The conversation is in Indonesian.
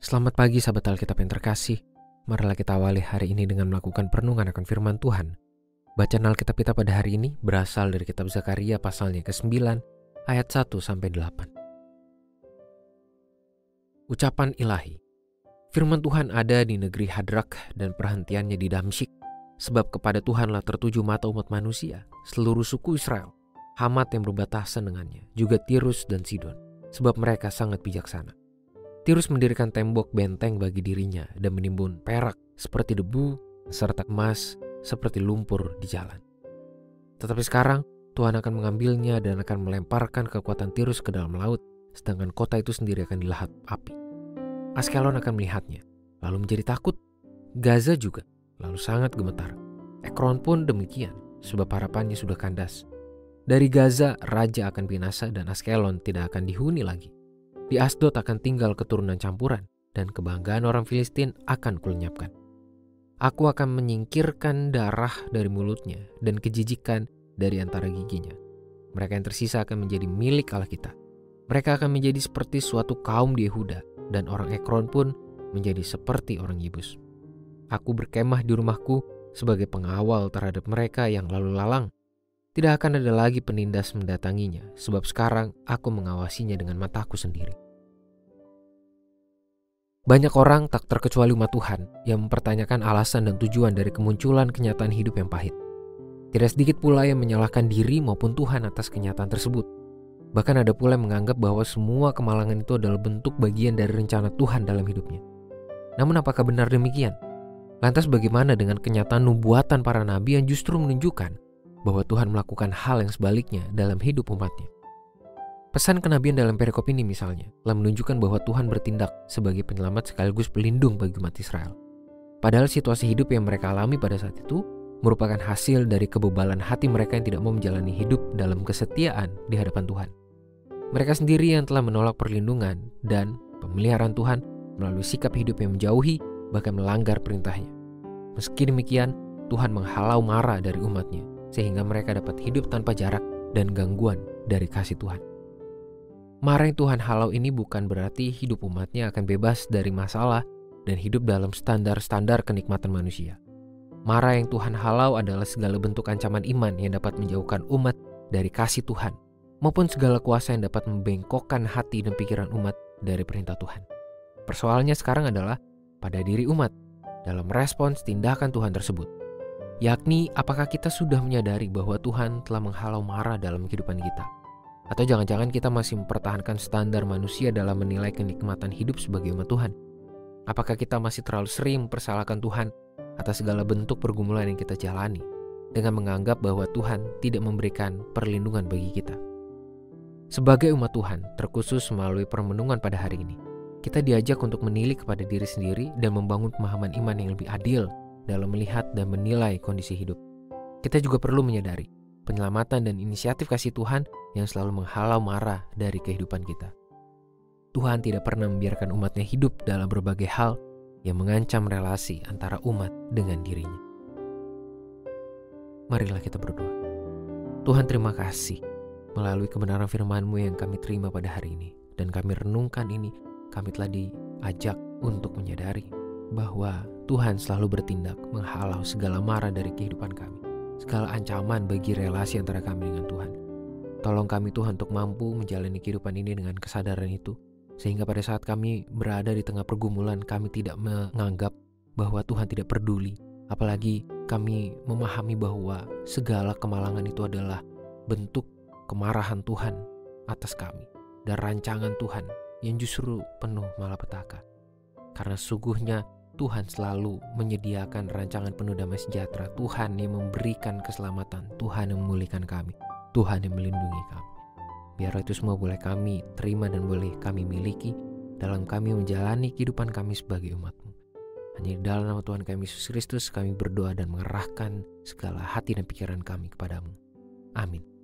Selamat pagi sahabat Alkitab yang terkasih. Marilah kita awali hari ini dengan melakukan perenungan akan firman Tuhan. Bacaan Alkitab kita pada hari ini berasal dari kitab Zakaria pasalnya ke-9 ayat 1 sampai 8. Ucapan ilahi. Firman Tuhan ada di negeri Hadrak dan perhentiannya di Damsyik. Sebab kepada Tuhanlah tertuju mata umat manusia, seluruh suku Israel, Hamat yang berbatasan dengannya, juga Tirus dan Sidon, sebab mereka sangat bijaksana. Tirus mendirikan tembok benteng bagi dirinya dan menimbun perak seperti debu serta emas seperti lumpur di jalan. Tetapi sekarang Tuhan akan mengambilnya dan akan melemparkan kekuatan Tirus ke dalam laut, sedangkan kota itu sendiri akan dilahat api. Askelon akan melihatnya, lalu menjadi takut. Gaza juga, lalu sangat gemetar. Ekron pun demikian, sebab harapannya sudah kandas. Dari Gaza, raja akan binasa dan Askelon tidak akan dihuni lagi. Di Asdod akan tinggal keturunan campuran, dan kebanggaan orang Filistin akan kulenyapkan. Aku akan menyingkirkan darah dari mulutnya dan kejijikan dari antara giginya. Mereka yang tersisa akan menjadi milik Allah kita. Mereka akan menjadi seperti suatu kaum di Yehuda, dan orang Ekron pun menjadi seperti orang Yebus. Aku berkemah di rumahku sebagai pengawal terhadap mereka yang lalu lalang. Tidak akan ada lagi penindas mendatanginya, sebab sekarang aku mengawasinya dengan mataku sendiri. Banyak orang, tak terkecuali umat Tuhan, yang mempertanyakan alasan dan tujuan dari kemunculan kenyataan hidup yang pahit. Tidak sedikit pula yang menyalahkan diri maupun Tuhan atas kenyataan tersebut. Bahkan ada pula yang menganggap bahwa semua kemalangan itu adalah bentuk bagian dari rencana Tuhan dalam hidupnya. Namun apakah benar demikian? Lantas bagaimana dengan kenyataan nubuatan para nabi yang justru menunjukkan bahwa Tuhan melakukan hal yang sebaliknya dalam hidup umatnya? Pesan kenabian dalam perikop ini misalnya telah menunjukkan bahwa Tuhan bertindak sebagai penyelamat sekaligus pelindung bagi umat Israel. Padahal situasi hidup yang mereka alami pada saat itu merupakan hasil dari kebebalan hati mereka yang tidak mau menjalani hidup dalam kesetiaan di hadapan Tuhan. Mereka sendiri yang telah menolak perlindungan dan pemeliharaan Tuhan melalui sikap hidup yang menjauhi bahkan melanggar perintahnya. Meski demikian, Tuhan menghalau marah dari umatnya sehingga mereka dapat hidup tanpa jarak dan gangguan dari kasih Tuhan. Marah yang Tuhan halau ini bukan berarti hidup umatnya akan bebas dari masalah dan hidup dalam standar-standar kenikmatan manusia. Marah yang Tuhan halau adalah segala bentuk ancaman iman yang dapat menjauhkan umat dari kasih Tuhan, maupun segala kuasa yang dapat membengkokkan hati dan pikiran umat dari perintah Tuhan. Persoalannya sekarang adalah pada diri umat dalam respons tindakan Tuhan tersebut. Yakni apakah kita sudah menyadari bahwa Tuhan telah menghalau marah dalam kehidupan kita atau jangan-jangan kita masih mempertahankan standar manusia dalam menilai kenikmatan hidup sebagai umat Tuhan? Apakah kita masih terlalu sering mempersalahkan Tuhan atas segala bentuk pergumulan yang kita jalani dengan menganggap bahwa Tuhan tidak memberikan perlindungan bagi kita? Sebagai umat Tuhan, terkhusus melalui permenungan pada hari ini, kita diajak untuk menilik kepada diri sendiri dan membangun pemahaman iman yang lebih adil dalam melihat dan menilai kondisi hidup. Kita juga perlu menyadari penyelamatan dan inisiatif kasih Tuhan yang selalu menghalau marah dari kehidupan kita. Tuhan tidak pernah membiarkan umatnya hidup dalam berbagai hal yang mengancam relasi antara umat dengan dirinya. Marilah kita berdoa. Tuhan terima kasih melalui kebenaran firman-Mu yang kami terima pada hari ini. Dan kami renungkan ini, kami telah diajak untuk menyadari bahwa Tuhan selalu bertindak menghalau segala marah dari kehidupan kami segala ancaman bagi relasi antara kami dengan Tuhan. Tolong kami Tuhan untuk mampu menjalani kehidupan ini dengan kesadaran itu. Sehingga pada saat kami berada di tengah pergumulan kami tidak menganggap bahwa Tuhan tidak peduli. Apalagi kami memahami bahwa segala kemalangan itu adalah bentuk kemarahan Tuhan atas kami. Dan rancangan Tuhan yang justru penuh malapetaka. Karena sungguhnya Tuhan selalu menyediakan rancangan penuh damai sejahtera. Tuhan yang memberikan keselamatan. Tuhan yang memulihkan kami. Tuhan yang melindungi kami. Biar itu semua boleh kami terima dan boleh kami miliki dalam kami menjalani kehidupan kami sebagai umatmu. Hanya dalam nama Tuhan kami Yesus Kristus kami berdoa dan mengerahkan segala hati dan pikiran kami kepadamu. Amin.